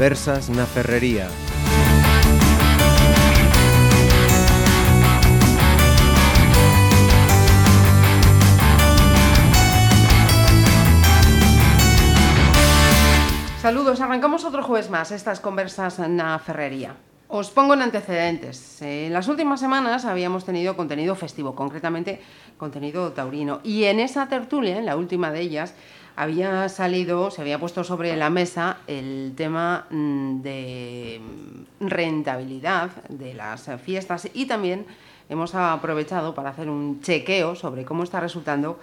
Conversas na Ferrería. Saludos, arrancamos otro jueves más estas conversas na Ferrería. Os pongo en antecedentes. En las últimas semanas habíamos tenido contenido festivo, concretamente contenido taurino. Y en esa tertulia, en la última de ellas, había salido, se había puesto sobre la mesa el tema mm, de rentabilidad de las fiestas y también hemos aprovechado para hacer un chequeo sobre cómo está resultando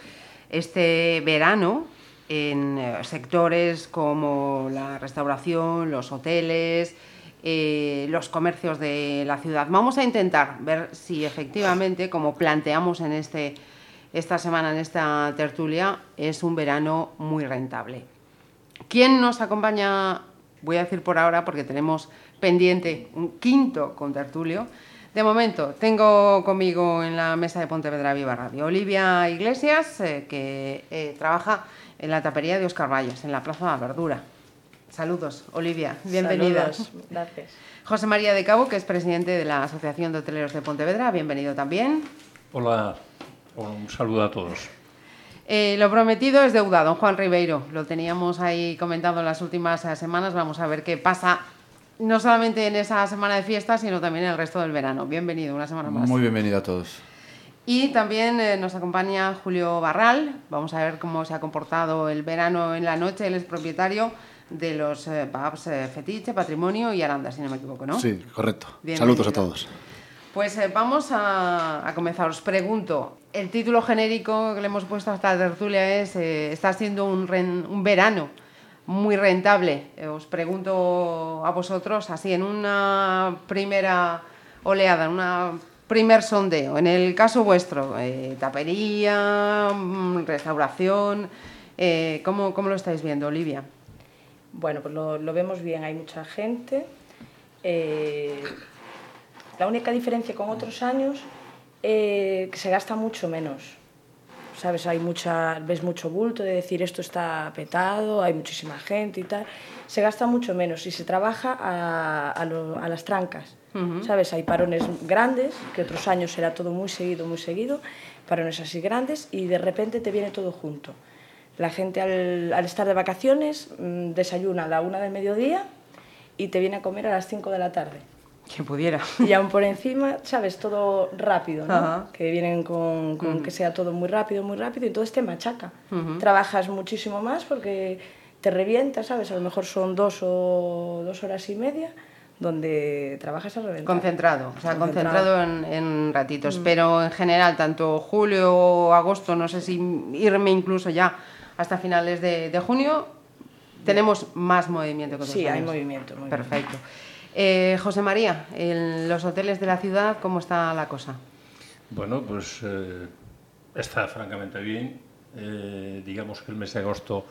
este verano en eh, sectores como la restauración, los hoteles, eh, los comercios de la ciudad. Vamos a intentar ver si efectivamente, como planteamos en este, esta semana, en esta tertulia, es un verano muy rentable. ¿Quién nos acompaña? Voy a decir por ahora porque tenemos pendiente un quinto con tertulio. De momento, tengo conmigo en la mesa de Pontevedra Viva Radio Olivia Iglesias, eh, que eh, trabaja en la tapería de Oscar Valles, en la Plaza de la Verdura. Saludos, Olivia, bienvenida. Saludos, gracias. José María de Cabo, que es presidente de la Asociación de Hoteleros de Pontevedra, bienvenido también. Hola, un saludo a todos. Eh, lo prometido es deuda, don Juan Ribeiro. Lo teníamos ahí comentado en las últimas eh, semanas. Vamos a ver qué pasa, no solamente en esa semana de fiestas, sino también en el resto del verano. Bienvenido, una semana más. Muy bienvenido a todos. Y también eh, nos acompaña Julio Barral. Vamos a ver cómo se ha comportado el verano en la noche. Él es propietario de los eh, pubs eh, Fetiche, Patrimonio y Aranda, si no me equivoco, ¿no? Sí, correcto. Bienvenido. Saludos a todos. Pues eh, vamos a, a comenzar. Os pregunto, el título genérico que le hemos puesto a esta tertulia es eh, Está siendo un, un verano muy rentable. Eh, os pregunto a vosotros, así en una primera oleada, en una primer sondeo, en el caso vuestro, eh, tapería, mm, restauración, ¿cómo, ¿cómo lo estáis viendo, Olivia? Bueno, pues lo, vemos bien, hay mucha gente. La única diferencia con otros años eh, que se gasta mucho menos. ¿Sabes? Hay mucha, ves mucho bulto de decir esto está petado, hay muchísima gente y tal. Se gasta mucho menos y se trabaja a, a lo- a las trancas. ¿Sabes? Hay parones grandes, que otros años era todo muy seguido, muy seguido, parones así grandes y de repente te viene todo junto. La gente al, al estar de vacaciones mm, desayuna a la una del mediodía y te viene a comer a las 5 de la tarde. Que pudiera. Y aún por encima, ¿sabes? Todo rápido, ¿no? Ajá. Que vienen con, con que sea todo muy rápido, muy rápido, y entonces te machaca. Trabajas muchísimo más porque te revienta, ¿sabes? A lo mejor son dos o dos horas y media donde trabajas a reventar. Concentrado, o sea, Concentrado. concentrado en, en ratitos. Pero en general, tanto julio o agosto, no sé si irme incluso ya hasta finales de, de junio, tenemos más movimiento que otros Sí, hay años. movimiento, movimiento. Perfecto. Eh, José María, en los hoteles de la ciudad, ¿cómo está la cosa? Bueno, pues eh, está francamente bien. Eh, digamos que el mes de agosto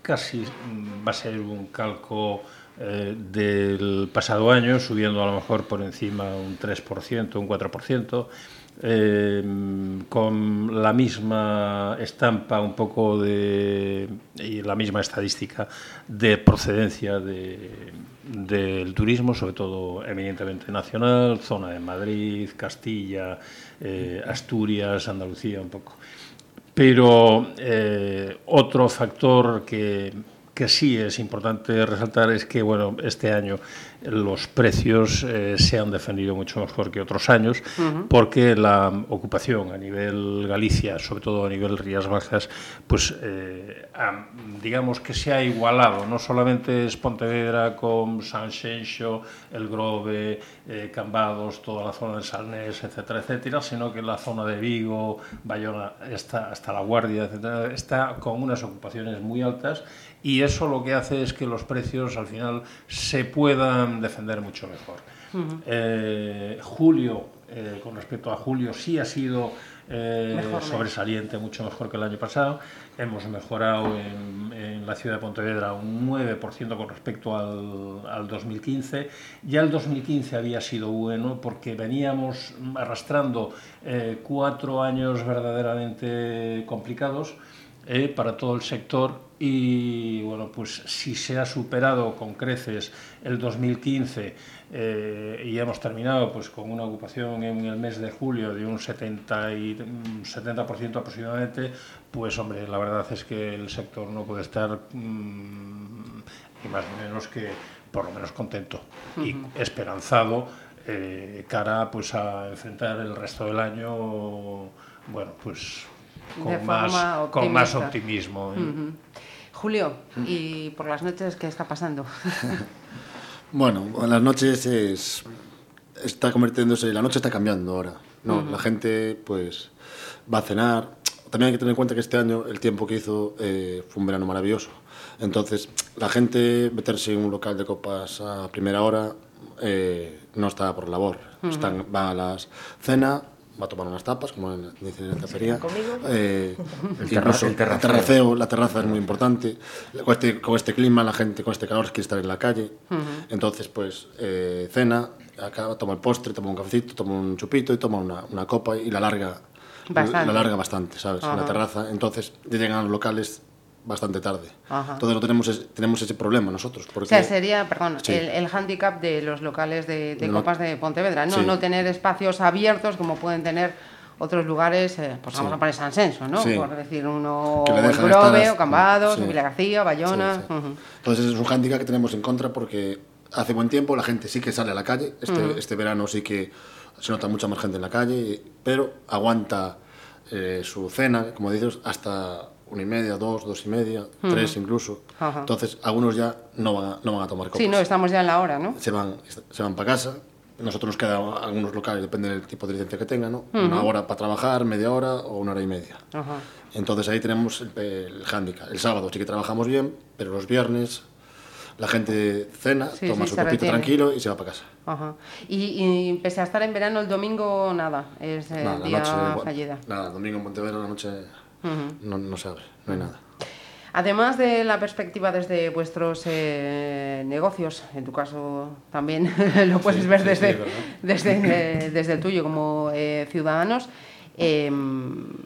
casi mm, va a ser un calco del pasado año, subiendo a lo mejor por encima un 3%, un 4%. eh, con la misma estampa un poco de y la misma estadística de procedencia de, del turismo, sobre todo eminentemente nacional, zona de Madrid, Castilla, eh, Asturias, Andalucía un poco. Pero eh, otro factor que, que sí es importante resaltar es que bueno, este año los precios eh, se han defendido mucho mejor que otros años porque la ocupación a nivel Galicia, sobre todo a nivel Rías Bajas, pues eh, digamos que se ha igualado. No solamente es Pontevedra con San Xenxo, El Grove, eh, Cambados, toda la zona de Salnés, etcétera, etcétera, sino que la zona de Vigo, Bayona, está, hasta La Guardia, etcétera, está con unas ocupaciones muy altas y eso lo que hace es que los precios al final se puedan defender mucho mejor. Eh, julio, eh, con respecto a julio, sí ha sido eh, Mejor sobresaliente, mucho mejor que el año pasado. Hemos mejorado en, en la ciudad de Pontevedra un 9% con respecto al, al 2015. Ya el 2015 había sido bueno porque veníamos arrastrando cuatro años verdaderamente complicados eh, para todo el sector y bueno, pues si se ha superado con creces el 2015 eh, y hemos terminado pues con una ocupación en el mes de julio de un 70, y, 70 aproximadamente, pues hombre, la verdad es que el sector no puede estar mmm, y más o menos que por lo menos contento uh -huh. y esperanzado eh, cara pues a enfrentar el resto del año bueno pues con, más, con más optimismo. Uh -huh. Julio, ¿y por las noches qué está pasando? bueno, las noches es, está convirtiéndose, la noche está cambiando ahora. ¿no? Uh -huh. La gente pues va a cenar. También hay que tener en cuenta que este año el tiempo que hizo eh, fue un verano maravilloso. Entonces, la gente meterse en un local de copas a primera hora eh, no está por labor. Uh -huh. Están, va a las cena, va a tomar unas tapas, como dicen en la tapería. Eh, el, terra el, terraceo. terraceo, la terraza es muy importante. Con este, con este clima, la gente con este calor quiere estar en la calle. Uh -huh. Entonces, pues, eh, cena, acá toma el postre, toma un cafecito, toma un chupito y toma una, una copa y la larga bastante. la larga bastante, ¿sabes? Uh -huh. En la terraza. Entonces, llegan a los locales bastante tarde. Ajá. Entonces no tenemos, tenemos ese problema nosotros. Porque, o sea, sería, perdón, sí. el, el hándicap de los locales de, de no, copas de Pontevedra, ¿no? Sí. no tener espacios abiertos como pueden tener otros lugares, eh, pues vamos sí. a poner San Senso, ¿no? Sí. Por decir uno, Grove, o Cambados, sí. Villa García, Bayona. Uh -huh. Entonces es un hándicap que tenemos en contra porque hace buen tiempo la gente sí que sale a la calle, este, uh -huh. este verano sí que se nota mucha más gente en la calle, pero aguanta eh, su cena, como dices, hasta una y media, dos, dos y media, uh -huh. tres incluso. Uh -huh. Entonces, algunos ya no van, a, no van a tomar copas. Sí, no, estamos ya en la hora, ¿no? Se van, se van para casa. Nosotros nos quedan algunos locales, depende del tipo de licencia que tengan, ¿no? Uh -huh. Una hora para trabajar, media hora o una hora y media. Entonces ahí tenemos el, el hándicap. El sábado sí que trabajamos bien, pero los viernes la gente cena, sí, toma sí, su copito tranquilo y se va para casa. Ajá. Y, y, pese a estar en verano, el domingo nada, es el nada, día noche, fallida. Nada, domingo en Pontevedra la noche Uh -huh. no, no se abre, no hay nada. Además de la perspectiva desde vuestros eh, negocios, en tu caso también lo puedes sí, ver desde, sí, desde, eh, desde el tuyo como eh, ciudadanos, eh,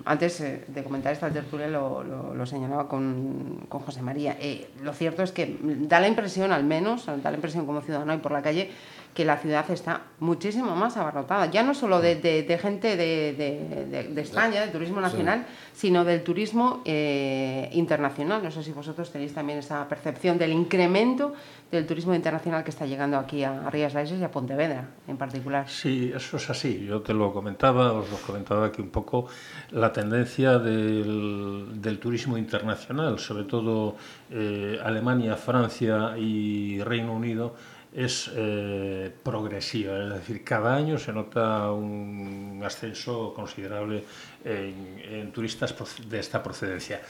antes de comentar esta tertulia lo, lo, lo señalaba con, con, José María. Eh, lo cierto es que da la impresión, al menos, da la impresión como ciudadano y por la calle, que la ciudad está muchísimo más abarrotada, ya no solo de, de, de gente de, de, España, del turismo nacional, sí. sino del turismo eh, internacional. No sé si vosotros tenéis también esa percepción del incremento del turismo internacional que está llegando aquí a Rías Baixas y a Pontevedra en particular. Sí, eso es así. Yo te lo comentaba, os lo comentaba aquí un poco, la tendencia del, del turismo internacional, sobre todo eh, Alemania, Francia y Reino Unido, es eh, progresiva, es decir, cada año se nota un ascenso considerable en, en turistas de esta procedencia,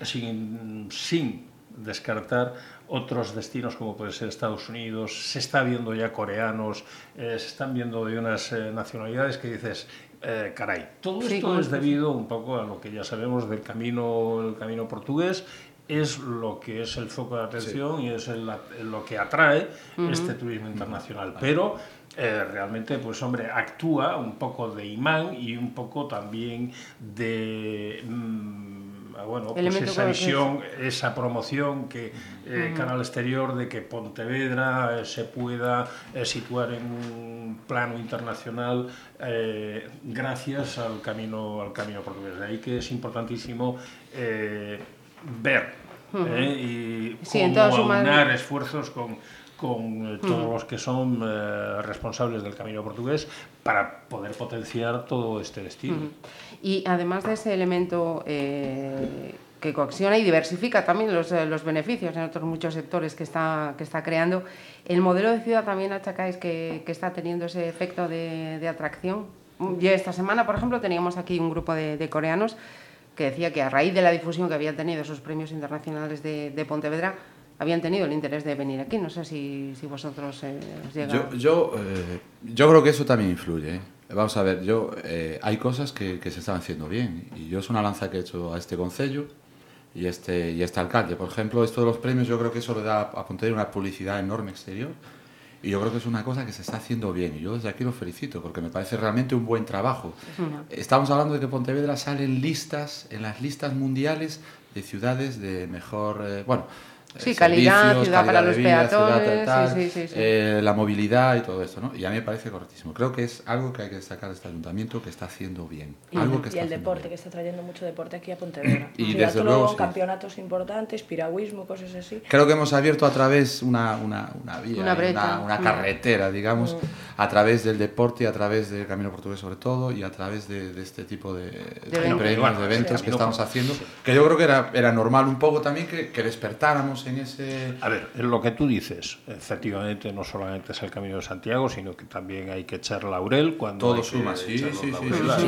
sin, sin descartar otros destinos como puede ser Estados Unidos, se está viendo ya coreanos, eh, se están viendo de unas eh, nacionalidades que dices, eh, caray, todo sí, esto es debido un poco a lo que ya sabemos del camino, el camino portugués es lo que es el foco de atención sí. y es el, lo que atrae uh -huh. este turismo internacional. Pero eh, realmente, pues hombre, actúa un poco de imán y un poco también de... Mmm, bueno, pues esa visión, esa promoción que eh, uh -huh. Canal Exterior de que Pontevedra eh, se pueda eh, situar en un plano internacional eh, gracias al camino, al camino portugués. De ahí que es importantísimo eh, ver uh -huh. eh, y sí, cómo aunar esfuerzos con, con eh, todos los que son eh, responsables del camino portugués para poder potenciar todo este destino. Y además de ese elemento eh, que coacciona y diversifica también los, eh, los, beneficios en otros muchos sectores que está, que está creando, ¿el modelo de ciudad también achacáis que, que está teniendo ese efecto de, de atracción? Y esta semana, por ejemplo, teníamos aquí un grupo de, de coreanos que decía que a raíz de la difusión que habían tenido esos premios internacionales de, de Pontevedra, habían tenido el interés de venir aquí. No sé si, si vosotros eh, os llega... Yo, yo, eh, yo, creo que eso también influye. ¿eh? Vamos a ver, yo eh, hay cosas que, que, se están haciendo bien y yo es una lanza que he hecho a este concello y este, y este alcalde. Por ejemplo, esto de los premios yo creo que eso le da a Pontevedra una publicidad enorme exterior y yo creo que es una cosa que se está haciendo bien y yo desde aquí lo felicito porque me parece realmente un buen trabajo. Estamos hablando de que Pontevedra sale en listas, en las listas mundiales de ciudades de mejor, eh, bueno, Sí, calidad, ciudad para de los vida, ciudad peatones, tal, sí, sí, sí, sí. eh, la movilidad y todo esto, ¿no? Y a mí me parece correctísimo. Creo que es algo que hay que destacar de este ayuntamiento que está haciendo bien. Y, algo que y está el deporte, bien. que está trayendo mucho deporte aquí a Pontevedra. Y desde luego, sí. campeonatos importantes, piragüismo, cosas así. Creo que hemos abierto a través una, una, una vía, Una una, Mm. carretera, digamos, a través del deporte, a través del Camino Portugués sobre todo, y a través de, de este tipo de, de eventos. premios, Bueno, que estamos haciendo, que yo creo que era, era normal un poco también que, que despertáramos en ese... A ver, en lo que tú dices, efectivamente no solamente es el Camino de Santiago, sino que también hay que echar laurel cuando Todo suma, sí, sí, sí,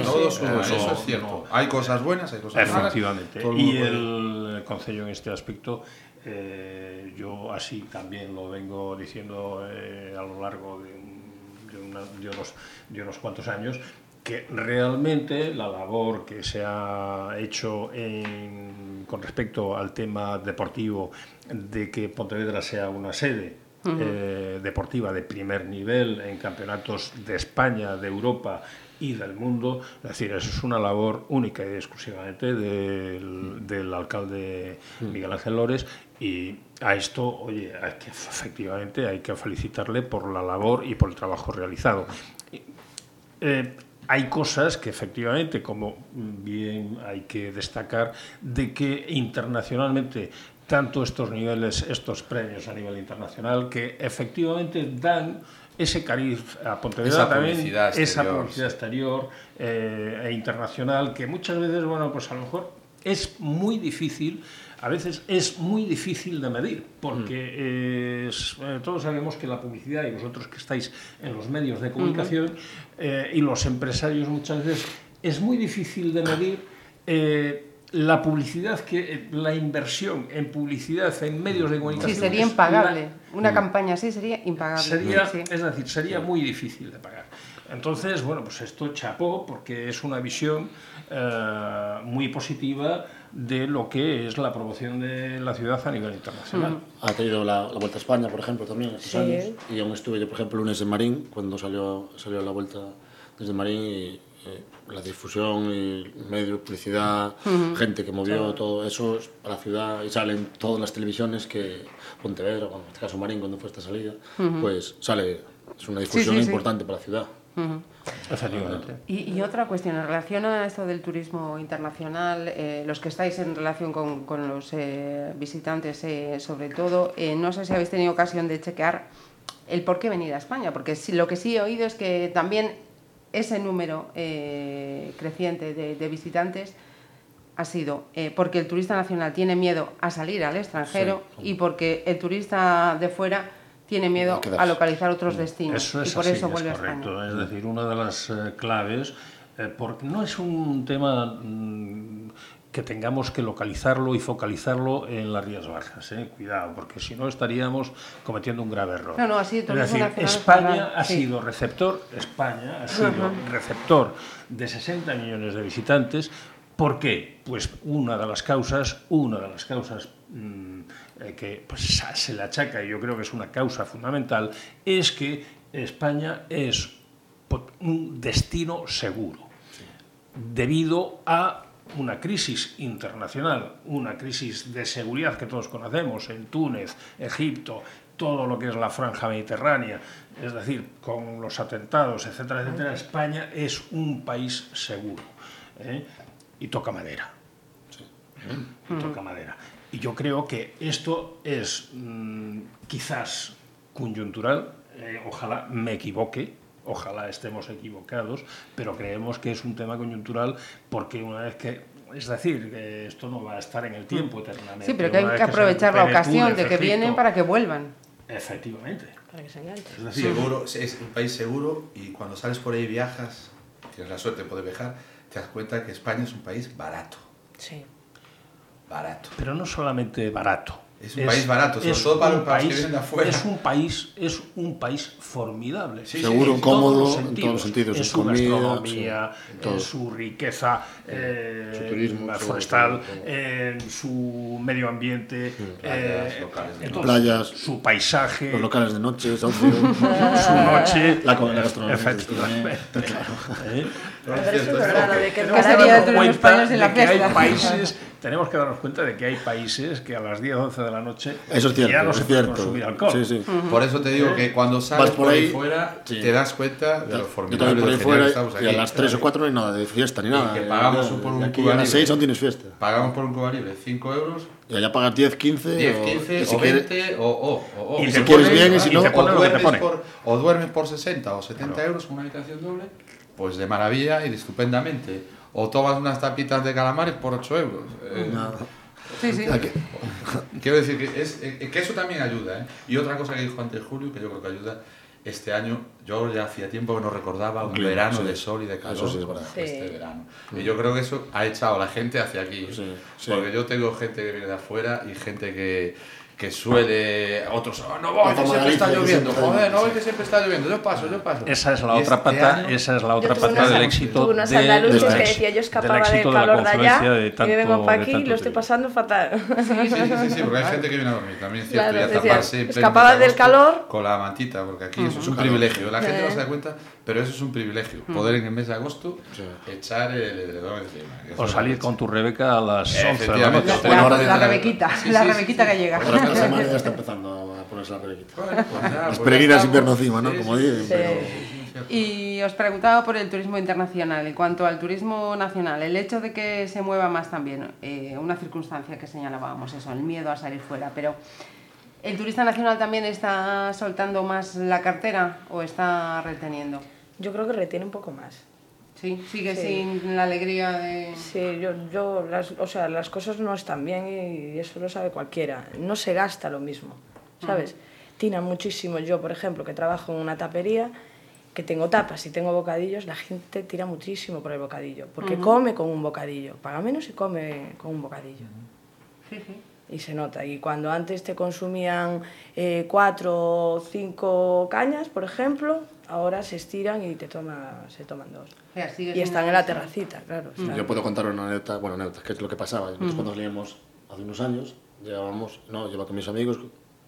todo suma, Eso es cierto. Hay cosas buenas, hay cosas malas. Efectivamente. Y el Concello en este aspecto, eh, yo así también lo vengo diciendo eh, a lo largo de, un- de una- de unos, de unos cuantos años, que realmente la labor que se ha hecho en- con respecto al tema deportivo de que Pontevedra sea una sede eh, deportiva de primer nivel en campeonatos de España, de Europa y del mundo. Es decir, eso es una labor única y exclusivamente del, del alcalde Miguel Ángel Lores y a esto, oye, hay que, efectivamente hay que felicitarle por la labor y por el trabajo realizado. Eh, hay cosas que efectivamente, como bien hay que destacar, de que internacionalmente tanto estos niveles, estos premios a nivel internacional, que efectivamente dan ese cariz a Pontevedra también, publicidad esa publicidad exterior eh, e internacional, que muchas veces, bueno, pues a lo mejor es muy difícil, a veces es muy difícil de medir, porque eh, es- eh, todos sabemos que la publicidad, y vosotros que estáis en los medios de comunicación, eh, y los empresarios muchas veces, es muy difícil de medir. eh, la publicidad, que eh, la inversión en publicidad en medios de comunicación Sí, sería impagable. Una campaña así sería impagable. Sería, Sí. Es decir, sería muy difícil de pagar. Entonces, bueno, pues esto chapó porque es una visión eh, muy positiva de lo que es la promoción de la ciudad a nivel internacional. Ha tenido la, la Vuelta a España, por ejemplo, también estos Sí. años. Y aún estuve yo, por ejemplo, lunes en Marín, cuando salió, salió la Vuelta desde Marín y eh, la difusión y medios, publicidad, gente que movió todo eso es para la ciudad y salen todas las televisiones que Pontevedra, bueno, en este caso Marín, cuando fue esta salida, pues sale, es una difusión sí, sí. importante para la ciudad. Y, y otra cuestión, en relación a esto del turismo internacional, eh, los que estáis en relación con, con los eh, visitantes, eh, sobre todo, no sé si habéis tenido ocasión de chequear el por qué venir a España, porque sí, lo que sí he oído es que también ese número creciente de, de visitantes ha sido porque el turista nacional tiene miedo a salir al extranjero Sí. y porque el turista de fuera tiene miedo A a localizar otros destinos Eso es y por así, eso es vuelve a correcto. España. Es decir, una de las eh, claves, eh, porque no es un tema mm, que tengamos que localizarlo y focalizarlo en las Rías Bajas, eh, cuidado, porque si no estaríamos cometiendo un grave error. No, no, así es decir, es España ha sí. sido receptor, España ha sido receptor de 60 millones de visitantes. ¿Por qué? Pues una de las causas, una de las causas mm, eh, que pues, se le achaca, y yo creo que es una causa fundamental, es que España es un destino seguro debido a una crisis internacional, una crisis de seguridad que todos conocemos en Túnez, Egipto, todo lo que es la franja mediterránea, es decir, con los atentados, etcétera, etcétera, España es un país seguro. ¿eh? Y toca madera. ¿eh? Y toca madera. Y yo creo que esto es mm, quizás coyuntural, eh, ojalá me equivoque, ojalá estemos equivocados, pero creemos que es un tema coyuntural porque una vez que, es decir, que esto no va a estar en el tiempo eternamente. Sí, pero que hay que se aprovechar la ocasión de que vienen para que vuelvan. Efectivamente. Para que se. Es decir, Seguro, es un país seguro y cuando sales por ahí y viajas, tienes la suerte de poder viajar, te das cuenta que España es un país barato, Sí. barato. pero no solamente barato, Es un país barato, sobre todo para, los que país- vienen de afuera. Es un país, es un país formidable. Sí, Seguro, sí, cómodo, en en todos los sentidos, En su comida, gastronomía, sí, en su riqueza eh, Su turismo, forestal, su- en su medio ambiente, Playas eh, locales. Playas. su paisaje, Los locales de noche, su noche. la, la gastronomía. Efectivamente. ¿eh? Es verdad, de que el que de los en la de que hay países, tenemos que darnos cuenta de que hay países que a las 10 o 11 de la noche Eso es cierto, ya no es se puede cierto. consumir alcohol. Sí, sí. Por eso te digo que cuando sales Vas por por ahí fuera, sí. te das cuenta de lo formidable por ahí fuera que estamos y a las 3 o 4 no hay nada de fiesta ni nada. que Eh, pagamos y por un aquí Cuba a las Libre. 6 aún tienes fiesta. Pagamos por un Cuba Libre 5 euros, Y allá pagas 10, 15. 10, o- 15 y si o quieres- 20 o, o, o, o. Y si quieres bien y si no, o que duermes, por, o duermes por 60 o 70 euros en una habitación doble, pues de maravilla y estupendamente. O tomas unas tapitas de calamares por 8 euros. Eh, Nada. Sí, sí. Quiero decir que, es, eh, que eso también ayuda. ¿eh? Y otra cosa que dijo antes Julio, que yo creo que ayuda, este año, yo ya hacía tiempo que no recordaba un verano sí. de sol y de calor Eso sí es verdad. como este Sí. verano. Y yo creo que eso ha echado a la gente hacia aquí. ¿eh? Sí, sí. Porque yo tengo gente que viene de afuera y gente que, que suele... Otros, "Oh, no voy, que siempre está lloviendo. Joder, no voy, sí. que siempre está lloviendo. Yo paso, yo paso. Esa es la otra este pata, año- esa es la otra pata del éxito tuve unos de- andaluces que decía yo escapaba del calor de allá de y me vengo para aquí y lo estoy pasando fatal. Sí, sí, sí, sí, porque hay gente que viene a dormir, también es cierto, Claro, y a decía, taparse escapaba del calor. Con la mantita, porque aquí eso es un privilegio. La gente no se da cuenta, pero eso es un privilegio. Poder en el mes de agosto echar el edredón encima. O salir con tu Rebeca a las 11 de la noche. La, rebequita, Sí, la sí, rebequita sí. que llega. La semana ya está empezando a ponerse la rebequita. Bueno, pues ya, Las pues peregrinas ya invierno estamos. encima, ¿no? Como dicen, pero-. Y os preguntaba por el turismo internacional. En cuanto al turismo nacional, el hecho de que se mueva más también, eh, una circunstancia que señalábamos, eso, el miedo a salir fuera, pero ¿el turista nacional también está soltando más la cartera o está reteniendo? Yo creo que retiene un poco más. Sí, sigue Sí. sin la alegría de... Sí, yo, yo las, o sea, las cosas no están bien y eso lo sabe cualquiera. No se gasta lo mismo, ¿sabes? Tina muchísimo. Yo, por ejemplo, que trabajo en una tapería, que tengo tapas y tengo bocadillos, la gente tira muchísimo por el bocadillo, porque come con un bocadillo. Paga menos y come con un bocadillo. Sí, sí. Y se nota. Y cuando antes te consumían eh, cuatro o cinco cañas, por ejemplo, ahora se estiran y te toma, se toman dos. Y están en la terracita, claro. están- Yo puedo contar una anécdota, bueno, anécdota, que es lo que pasaba. Nosotros cuando salíamos hace unos años, llegábamos, no, llevaba con mis amigos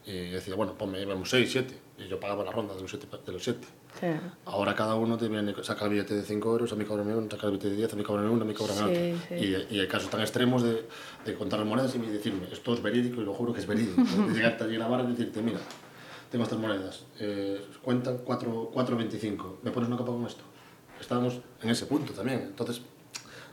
y decía, bueno, ponme, íbamos 6, 7. Y yo pagaba la ronda de los 7. De los siete. Sí. Ahora cada uno te viene, saca el billete de 5 euros, a mí cobran uno, saca el billete de 10, a mí cobran uno, a mí cobran Sí, otro. sí. Y, y hay casos tan extremos de, de contar las monedas y decirme, esto es verídico y lo juro que es verídico. de llegarte allí a la barra y decirte, mira, tengo estas monedas, eh, cuentan 4 4.25, ¿me pones una copa con esto? Estábamos en ese punto también. Entonces,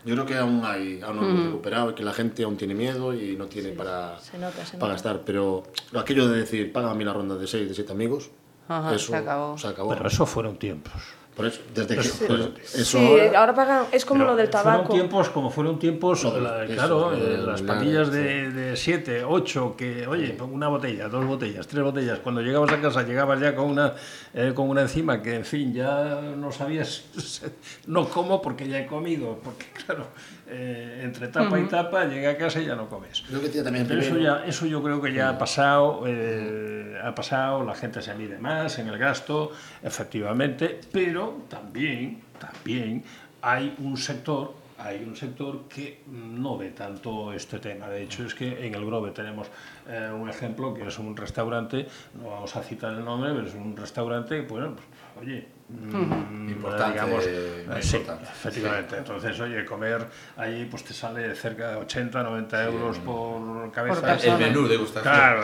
yo creo que aún hay, aún no hemos recuperado y que la gente aún tiene miedo y no tiene para, se nota, se para nota. gastar. Pero aquello de decir, paga a mí la ronda de 6, de 7 amigos, Ajá, eso se acabó. se acabó. Pero eso fueron tiempos. Por eso, desde que Sí. pues, eso Sí, ahora- ahora pagan, es como lo del tabaco. Fueron tiempos como fueron tiempos, Lo de- la- eso, claro, de- eh, las la- patillas sí. de 7, 8, que, oye, una botella, dos botellas, tres botellas. Cuando llegabas a casa, llegabas ya con una, eh, con una encima que, en fin, ya no sabías, no como porque ya he comido, porque, claro, eh, entre tapa y tapa, llegué a casa y ya no comes. Que también Pero eso, ya, eso yo creo que ya ha pasado, eh, ha pasado, la gente se mide más en el gasto, efectivamente, pero también, también hay un sector, hay un sector que no ve tanto este tema. De hecho, es que en el Grove tenemos eh, un ejemplo que es un restaurante, no vamos a citar el nombre, pero es un restaurante, bueno, pues, oye, mm, Importante, digamos, eh, sí, importante. efectivamente. Entonces, oye, comer allí pues te sale cerca de 80, 90 euros por cabeza. persona. El menú degustación. Claro,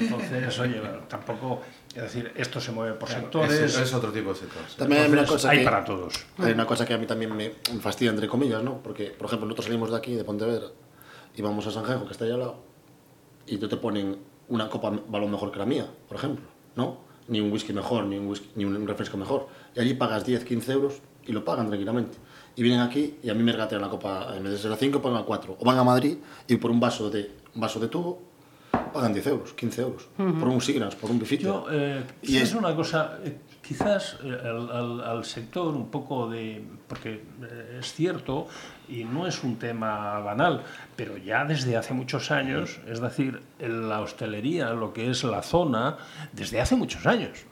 entonces, oye, tampoco, es decir, esto se mueve por sectores, Es, es otro tipo de sector. sí. También hay una cosa hay que, para todos. hay una cosa que a mí también me fastidia, entre comillas, ¿no? Porque, por ejemplo, nosotros salimos de aquí, de Pontevedra, y vamos a Sanjejo, que está ahí al lado, y te ponen una copa balón mejor que la mía, por ejemplo, ¿no? Ni un whisky mejor, ni un, whisky- ni un refresco mejor. Y allí pagas 10, 15 euros y lo pagan tranquilamente. Y vienen aquí y a mí me regatean la copa, en vez de ser a 5, pagan a 4. O van a Madrid y por un vaso de, un vaso de tubo pagan 10 euros, 15 euros, por un Signas, por un bifite. Yo, eh, Y es una cosa, quizás al, al- al sector un poco de, porque eh, es cierto y no es un tema banal, pero ya desde hace muchos años, es decir, en la hostelería, lo que es la zona, desde hace muchos años.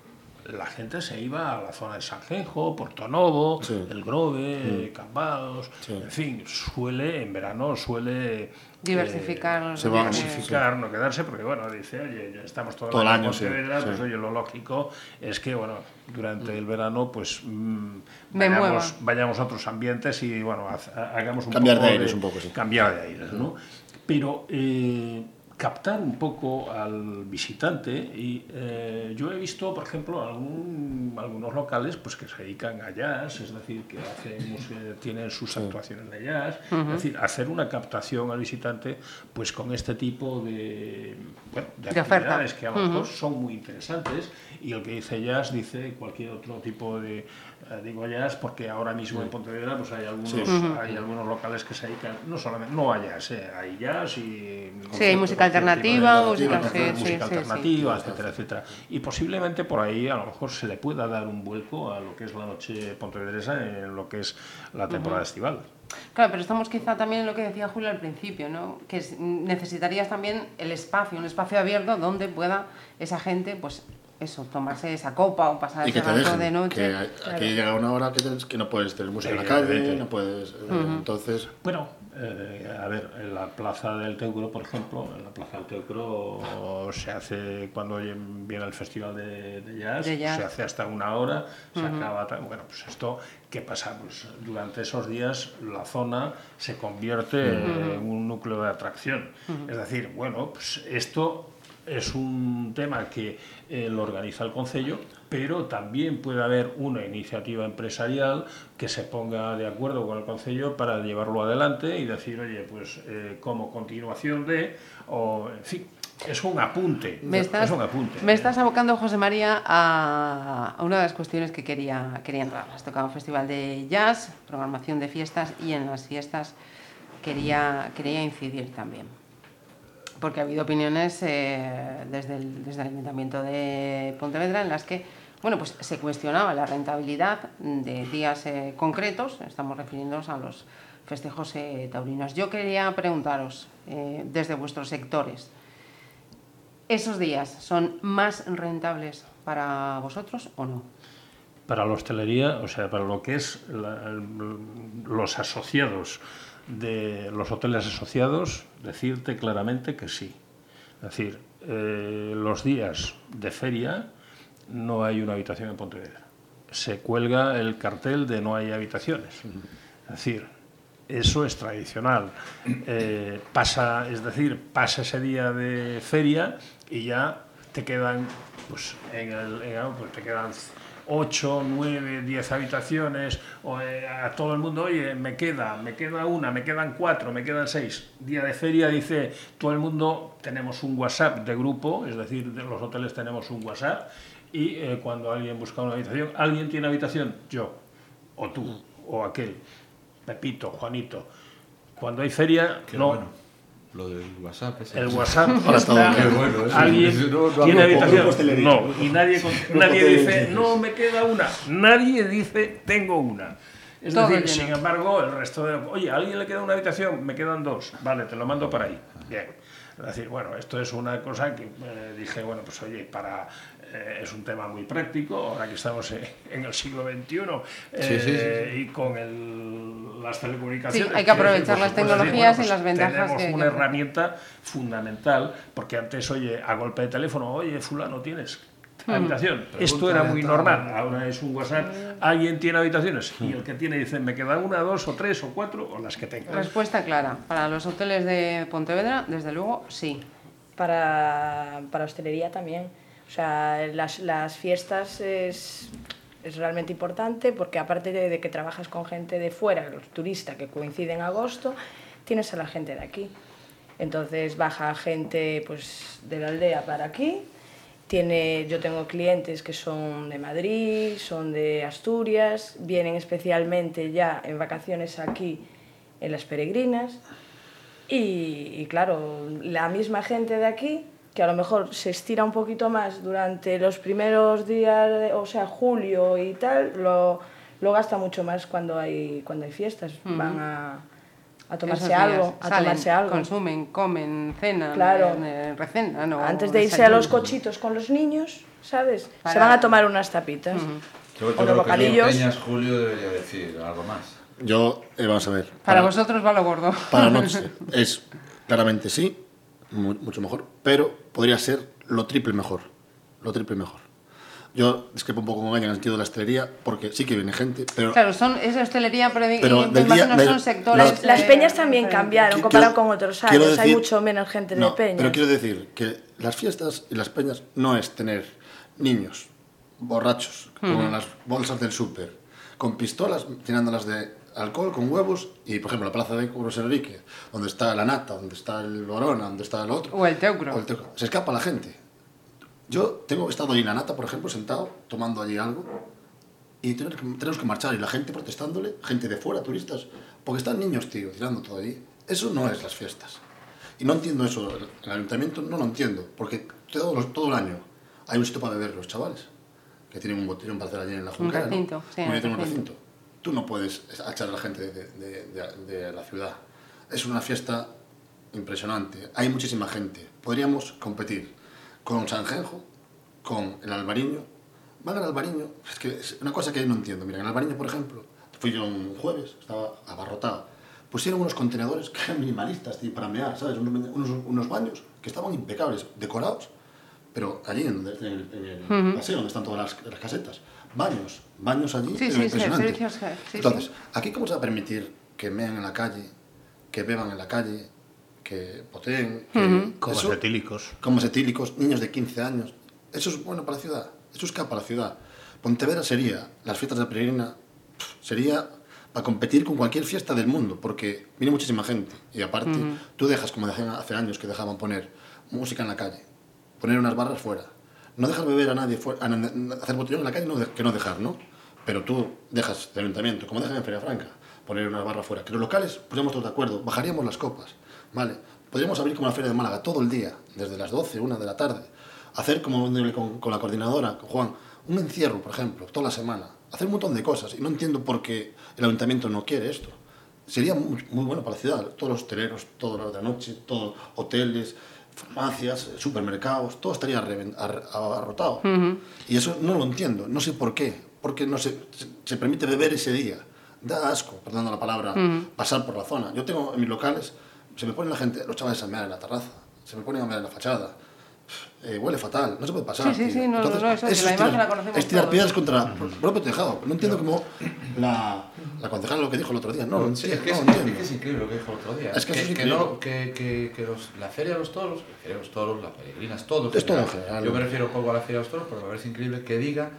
La gente se iba a la zona de Sanjenjo, Porto Novo, Sí. El Grove, Cambados, Sí. en fin, suele, en verano suele... eh, Diversificar. se va- diversificar, no quedarse, porque bueno, dice, oye, ya estamos todo, Todo el año, en sí, Pontevedra, pues sí. oye, lo lógico es que, bueno, durante el verano, pues mm, vayamos, vayamos a otros ambientes y, bueno, hagamos un Cambiar poco de aires un poco, sí. Cambiar de aires, ¿no? Pero eh, captar un poco al visitante y eh, yo he visto, por ejemplo, algún- algunos locales pues que se dedican a jazz, es decir, que hacen, música- tienen sus actuaciones de jazz, es decir, hacer una captación al visitante pues con este tipo de, bueno, de De oferta. actividades que a lo mejor son muy interesantes y el que dice jazz dice cualquier otro tipo de digo jazz porque ahora mismo en Pontevedra pues hay algunos hay algunos locales que se dedican no solamente no a jazz eh, hay jazz y Sí, hay música alternativa, música- sí, sí, alternativa etcétera etcétera. Y posiblemente por ahí a lo mejor se le pueda dar un vuelco a lo que es la noche pontevedresa en lo que es la temporada estival. Claro, pero estamos quizá también en lo que decía Julio al principio, ¿no? Que es- necesitarías también el espacio, un espacio abierto donde pueda esa gente, pues eso, tomarse esa copa o pasar ese te rato dejen, de noche. que aquí llega una hora que, tienes- que no puedes tener música en la calle, no puedes... eh, Entonces, Bueno, eh, a ver, en la plaza del Teucro, por ejemplo, en la plaza del Teucro se hace cuando viene el festival de, de jazz, De jazz. se hace hasta una hora, se acaba. tal. Bueno, pues esto, ¿qué pasa? Pues durante esos días la zona se convierte en un núcleo de atracción. Es decir, bueno, pues esto es un tema que eh, lo organiza el Concello, pero también puede haber una iniciativa empresarial que se ponga de acuerdo con el Concello para llevarlo adelante y decir, oye, pues eh, como continuación de, o en fin, es un apunte. Me estás, es un apunte. me estás abocando, José María, a, a una de las cuestiones que quería, quería entrar. Has tocado un festival de jazz, programación de fiestas y en las fiestas quería, quería incidir también. Porque ha habido opiniones eh, desde, el, desde el Ayuntamiento de Pontevedra en las que bueno, pues se cuestionaba la rentabilidad de días eh, concretos, estamos refiriéndonos a los festejos eh, taurinos. Yo quería preguntaros, desde vuestros sectores, ¿Esos días son más rentables para vosotros o no? Para la hostelería, o sea, para lo que es la- los asociados de los hoteles asociados, decirte claramente que sí. Es decir, eh, los días de feria no hay una habitación en Pontevedra. Se cuelga el cartel de no hay habitaciones. Es decir, eso es tradicional. Eh, pasa, es decir, pasa ese día de feria y ya te quedan, pues, en el, en- pues, te quedan 8, 9, 10 habitaciones, o, eh, a todo el mundo, oye, me queda, me queda una, me quedan cuatro, me quedan seis. Día de feria dice, todo el mundo tenemos un WhatsApp de grupo, es decir, de los hoteles tenemos un WhatsApp, y eh, cuando alguien busca una habitación, ¿alguien tiene habitación? Yo, o tú, o aquel, Pepito, Juanito. Cuando hay feria, Qué no. bueno. Lo del WhatsApp. ese. El WhatsApp Ahora está, bueno, eso. alguien Eso no- no tiene habitación. No, y nadie, nadie dice, no, me queda una. Nadie dice, tengo una. Es Todo decir, sin embargo, el resto de. Oye, ¿a alguien le queda una habitación? Me quedan dos. Vale, te lo mando para ahí. Bien. Es decir, bueno, esto es una cosa que eh, dije, bueno, pues oye, para. Eh, es un tema muy práctico, ahora que estamos en, el siglo XXI eh, Sí, sí, sí, y con el- las telecomunicaciones. Sí, hay que aprovechar las tecnologías y las ventajas Tenemos que- una que- herramienta fundamental, porque antes, oye, a golpe de teléfono, oye, fulano, ¿tienes habitación? Esto era muy normal, ahora es un WhatsApp, ¿alguien tiene habitaciones? Y el que tiene dice, me queda una, dos o tres o cuatro, o las que tenga. Respuesta clara. Para los hoteles de Pontevedra, desde luego, sí. Para, para hostelería también. O sea, las, las fiestas es, es realmente importante porque aparte de, de que trabajas con gente de fuera, los turistas que coincide en agosto, tienes a la gente de aquí. Entonces baja gente pues, de la aldea para aquí. Tiene, yo tengo clientes que son de Madrid, son de Asturias, vienen especialmente ya en vacaciones aquí en las peregrinas. Y, y claro, la misma gente de aquí que a lo mejor se estira un poquito más durante los primeros días, de- o sea, julio y tal, lo, lo gasta mucho más cuando hay, cuando hay fiestas. Van a, a tomarse días algo, a salen, tomarse algo. Consumen, comen, cenan, Claro. eh, recenan. o Antes de irse a los cochitos con los niños, ¿sabes? Se van a tomar unas tapitas. Yo, yo Unos creo que bocadillos. Peñas Julio debería decir algo más. Yo, eh, vamos a ver. Para vosotros va lo gordo. Para noche es claramente sí, mu- mucho mejor, pero podría ser lo triple mejor. Lo triple mejor. Yo discrepo un poco con ella en el sentido de la hostelería, porque sí que viene gente, pero Claro, son, es hostelería, pero, Pero del día- imagino del- son sectores. las- Las, peñas también cambiaron comparado con otros años. Hay decir- mucho menos gente No, de peñas. Pero quiero decir que las fiestas y las peñas no es tener niños borrachos con las bolsas del súper, con pistolas llenándolas de alcohol, con huevos, y por ejemplo la plaza de Curros Enrique, donde está la nata, donde está el Borona, donde está el otro. O el teucro. o el teucro. Se escapa la gente. Yo tengo he estado allí en la nata, por ejemplo, sentado, tomando allí algo, y que- tenemos que marchar, y la gente protestándole, gente de fuera, turistas, porque están niños, tío, tirando todo allí. Eso no es las fiestas. Y no entiendo eso. El, el ayuntamiento no lo entiendo, porque todo, todo el año hay un sitio para beber los chavales, que tienen un botellón para hacer allí en la Junquera. ¿no? recinto, sí, un tienen un recinto. Tú no puedes echar a la gente de, de- de- de la ciudad. Es una fiesta impresionante. Hay muchísima gente. Podríamos competir con Sanjenjo, con el Albariño. Van al Albariño. Es que es una cosa que no entiendo. Mira, en el Albariño, por ejemplo, fui yo un jueves, estaba abarrotado. Pusieron unos contenedores que eran minimalistas, tío, para mear, ¿sabes? Unos, unos baños que estaban impecables, decorados, pero allí en, el- en el, en el paseo donde están todas las, las casetas. Baños, baños allí. Sí, pero sí, impresionante. servicios, eh, sí, Entonces, sí. aquí cómo se va a permitir que mean en la calle, que beban en la calle, que poteen, que Como eso- etílicos. como etílicos, niños de 15 años. Eso es bueno para la ciudad, eso escapa a la ciudad. Pontevedra sería, las fiestas de la peregrina, sería para competir con cualquier fiesta del mundo, porque viene muchísima gente. Y aparte, tú dejas, como hace años que dejaban poner música en la calle, poner unas barras fuera. No dejar beber a nadie fuera, a hacer botellón en la calle, no que no dejar, ¿no? Pero tú dejas el ayuntamiento, como dejan en Feria Franca, poner unas barras fuera. Que los locales, pusiéramos todos de acuerdo, bajaríamos las copas, ¿vale? Podríamos abrir como la Feria de Málaga todo el día, desde las 12, 1 de la tarde. Hacer como con, con la coordinadora, con Juan, un encierro, por ejemplo, toda la semana. Hacer un montón de cosas. Y no entiendo por qué el ayuntamiento no quiere esto. Sería muy, muy bueno para la ciudad. Todos los hosteleros, todos los de la noche, todos hoteles, farmacias, supermercados, todo estaría abarrotado. Y eso no lo entiendo. No sé por qué. Porque no se, se, permite beber ese día. Da asco, perdón la palabra, pasar por la zona. Yo tengo en mis locales, se me ponen la gente, los chavales a mear en la terraza, se me ponen a mear en la fachada. Eh, huele fatal, no se puede pasar. Sí, sí, sí, no, Entonces, no, eso, que es la tirar- imagen la conocemos Es tirar todos. piedras contra el propio tejado. No entiendo cómo la, la concejala lo que dijo el otro día. No Sí, es que no es, es que es increíble lo que dijo el otro día. Es que eso es que, increíble. no, que, que, que los, la feria de los toros, la feria de los toros, las peregrinas, todo. en Es todo en general. Yo me refiero un poco a la feria de los toros, pero me parece increíble que diga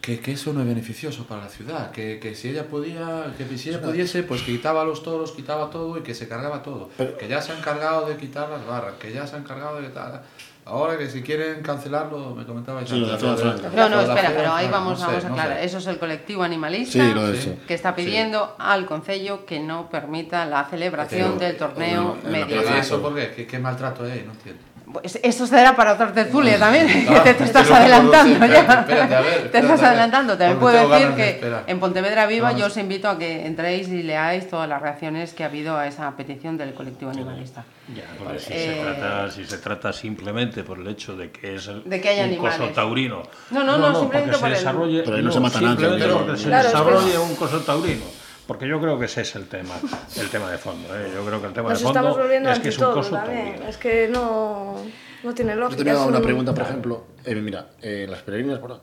que, que eso no es beneficioso para la ciudad, que, que si ella podía, que si ella pudiese, pues que quitaba los toros, quitaba todo y que se cargaba todo. Pero- que ya se han encargado de quitar las barras, que ya se han encargado de quitar. Ahora que si quieren cancelarlo, me comentabais Sí, lo de antes. No, no, la espera, pero ahí vamos, no sé, vamos a no aclarar. sé. Eso es el colectivo animalista Sí, lo de Sí. eso. que está pidiendo al Concello que no permita la celebración Pero, del torneo ¿Y medieval. eso por qué? ¿Qué, qué maltrato hay? No entiendo. Pues eso será para otra tertulia también, que Ah, te, te estás adelantando ya. espérate, espérate, a ver, te espérate, estás adelantando. También puedo decir de que en Pontevedra Viva yo os invito a que entréis y leáis todas las reacciones que ha habido a esa petición del colectivo animalista. Ya, porque si, Eh, se trata, si se trata simplemente por el hecho de que es el, De que haya un coso taurino. No, no, no, simplemente porque por se el- desarrolle, Pero ahí no se mata nadie, simplemente pero- porque se Claro, es que- desarrolle un coso taurino. Porque yo creo que ese es el tema, el tema de fondo. ¿eh? Yo creo que el tema Nos de fondo estamos volviendo es que es un coso también. Es que no, no tiene Yo lógica. tenía es una un- pregunta, por ejemplo. eh, mira, eh, en las peregrinas, por,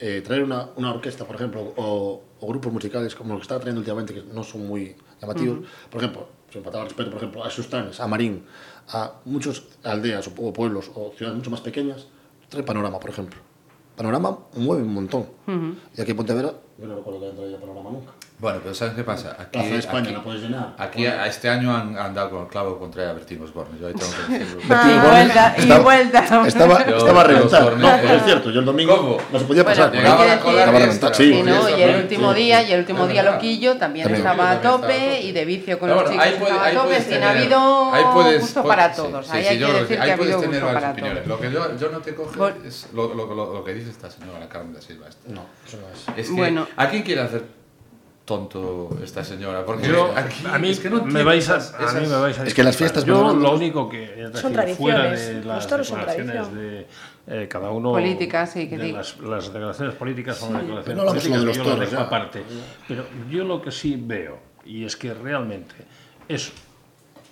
eh, traer una, una orquesta, por ejemplo, o, o grupos musicales como los que está trayendo últimamente, que no son muy llamativos. Por ejemplo, sin faltar al respeto, por ejemplo, a Sustanes, a Marín, a muchas aldeas o, o pueblos o ciudades mucho más pequeñas, trae Panorama, por ejemplo. Panorama mueve un montón. Y aquí en Pontevedra, yo no recuerdo que haya traído Panorama nunca. Bueno, pero ¿sabes qué pasa? Aquí, Plaza de España aquí- la puedes llenar. Aquí a este año han, han dado con el clavo contra Bertín Osborne. Yo ahí tengo que decirlo. Ah, Osborne vuelta, y estaba- vuelta. Estaba, Yo- estaba. Osborne, No, pero es cierto, yo el domingo ¿cómo? no se podía Bueno, pasar. Llegaba hay la cola y reventar, sí. Sí, ¿no? Y el último sí. día, y el último día. Loquillo también También. estaba a tope y de vicio con los bueno, chicos estaba a tope, tener- ha habido ahí puedes- gusto para todos. ahí hay que decir que ha puedes habido tener gusto varias para opiniones. todos. Lo que yo, no te coge Vol- es lo, que dice esta señora Carmen da Silva. esta. No, eso no es. Es que, Bueno. ¿a quién quiere hacer tonto esta señora? Porque Yo, aquí a mí, es que no me vais a, esas- a mí me vais a Es que las fiestas, Yo lo único que Son decir, fuera tradiciones, de los las toros son declaraciones de eh, cada uno Políticas, sí, que de digo. las, las declaraciones políticas son declaraciones Pero no políticas de los yo las toros, aparte. Pero yo lo que sí veo y es que realmente es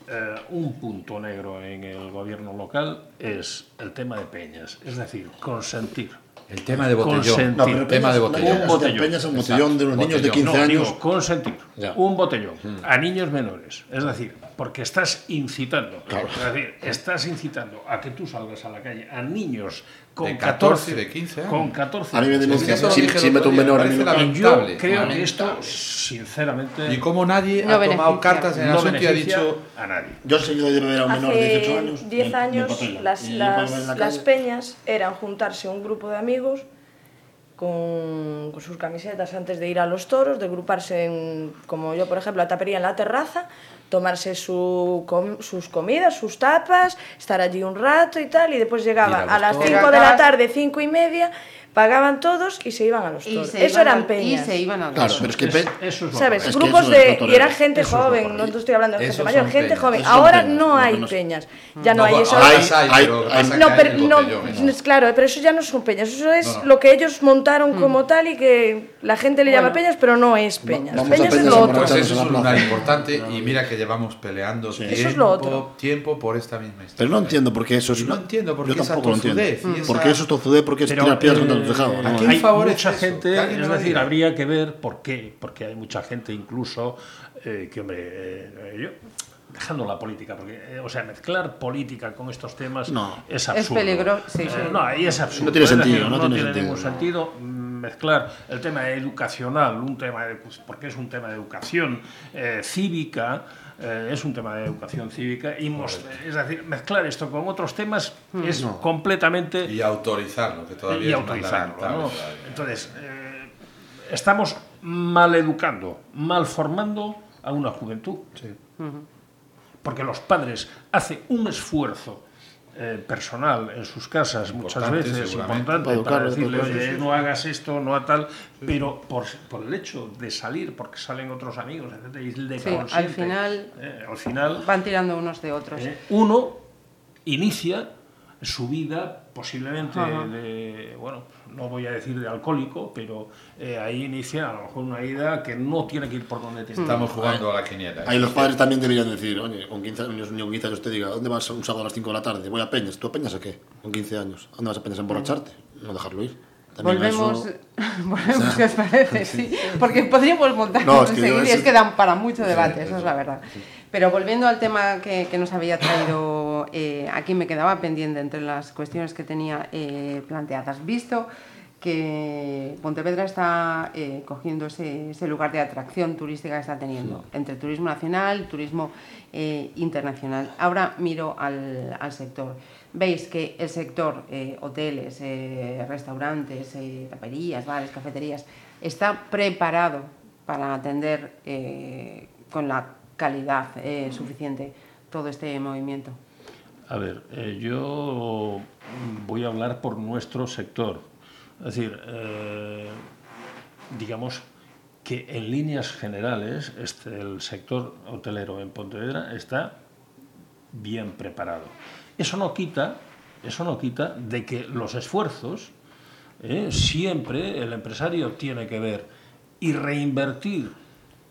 eh, un punto negro en el gobierno local es el tema de peñas. Es decir consentir El tema de botellón. No, pero tema de botellón. Un botellón. Un botellón de unos Exacto, niños de botellón. 15 no, años. digo, consentir Ya. un botellón a niños menores. Es decir, porque estás incitando, es decir, estás incitando a que tú salgas a la calle a niños con De 14, 14, de 15 años. Con 14 A mí me denuncian dije si el meto un menor me parece local. Y yo lamentable, creo que esto, sinceramente, Y cómo nadie No ha tomado cartas en el no asunto y ha dicho a nadie. Yo he seguido de beber a un menor de 18 Hace años. 10 me- me años empapelan. las, las, la las peñas eran juntarse un grupo de amigos con, con sus camisetas antes de ir a los toros, de agruparse en, como yo por ejemplo, la tapería en la terraza, tomarse su com- sus comidas, sus tapas, estar allí un rato y tal, y después llegaban Ir a a, las toros. 5 de la tarde, 5 y media, pagaban todos y se iban a los toros. Eso eran peñas. Y se iban a los Claro, toros. pero es que Es- eso es ¿Sabes? Es que Grupos de... Y era gente joven, no te estoy hablando de gente mayor, gente peñas. joven. Ahora peñas, no hay peñas. Ya no, No, hay eso. Hay- hay, No, pero no, claro, pero eso ya no son peñas, eso es No, no. lo que ellos montaron como tal y que la gente le llama peñas, pero no es peñas. vamos a peñas es lo otro. Pues eso es un lunar plaza. importante y mira que llevamos peleando tiempo, Eso es lo otro. tiempo por esta misma historia. Pero no entiendo por qué eso es. No entiendo por Yo qué esa tampoco lo entiendo. y esa- Porque eso es tozudez, porque es Pero, tirar piedras eh, contra los tejados. ¿no? ¿a quién hay favorece mucha gente, es decir, diga. habría que ver por qué, porque hay mucha gente incluso eh, que, hombre, eh, yo, dejando la política, porque, eh, o sea, mezclar política con estos temas No. es absurdo. peligroso, sí, Eh, sí. no, ahí es absurdo. No tiene es decir, sentido, no no tiene tiene sentido. ningún sentido mm, mezclar el tema educacional, un tema de, pues, porque es un tema de educación eh, cívica, eh, es un tema de educación cívica, y es decir, mezclar esto con otros temas es completamente Y autorizarlo, que todavía y es autorizarlo. ¿no? Entonces, eh, estamos mal educando, mal formando a una juventud. Porque los padres hacen un esfuerzo eh, personal en sus casas muchas veces importante Para para, decirle oye no hagas esto no a tal pero por, por el hecho de salir porque salen otros amigos etcétera, y de Sí, al consiente, final- eh, al final Van tirando unos de otros. eh, uno inicia su vida posiblemente Ajá. de, bueno, no voy a decir de alcohólico, pero eh, ahí inicia a lo mejor una vida que no tiene que ir por donde ir. Estamos jugando a la quiniela. Ahí los padres también deberían decir, oye, con 15 años, un niño con 15 años te diga, ¿dónde vas un sábado a las 5 de la tarde? Voy a Peñas. ¿Tú a Peñas a qué? Con 15 años. ¿Dónde vas a Peñas a emborracharte? No dejarlo ir. También Volvemos, eso- volvemos, ¿qué os parece? Sí, porque podríamos montar No, es que es que dan para mucho debate, eso eso, es la verdad. Pero volviendo al tema que, que nos había traído, eh, aquí me quedaba pendiente entre las cuestiones que tenía eh, planteadas. Visto que Pontevedra está eh, cogiendo ese, ese lugar de atracción turística que está teniendo, entre turismo nacional, turismo eh, internacional. Ahora miro al, al sector. Veis que el sector eh, hoteles, restaurantes, taperías, bares, cafeterías, está preparado para atender con la calidad suficiente todo este movimiento. A ver, eh, yo voy a hablar por nuestro sector. Es decir, eh, digamos que en líneas generales este, el sector hotelero en Pontevedra está bien preparado. Eso no quita, eso no quita de que los esfuerzos eh, siempre el empresario tiene que ver y reinvertir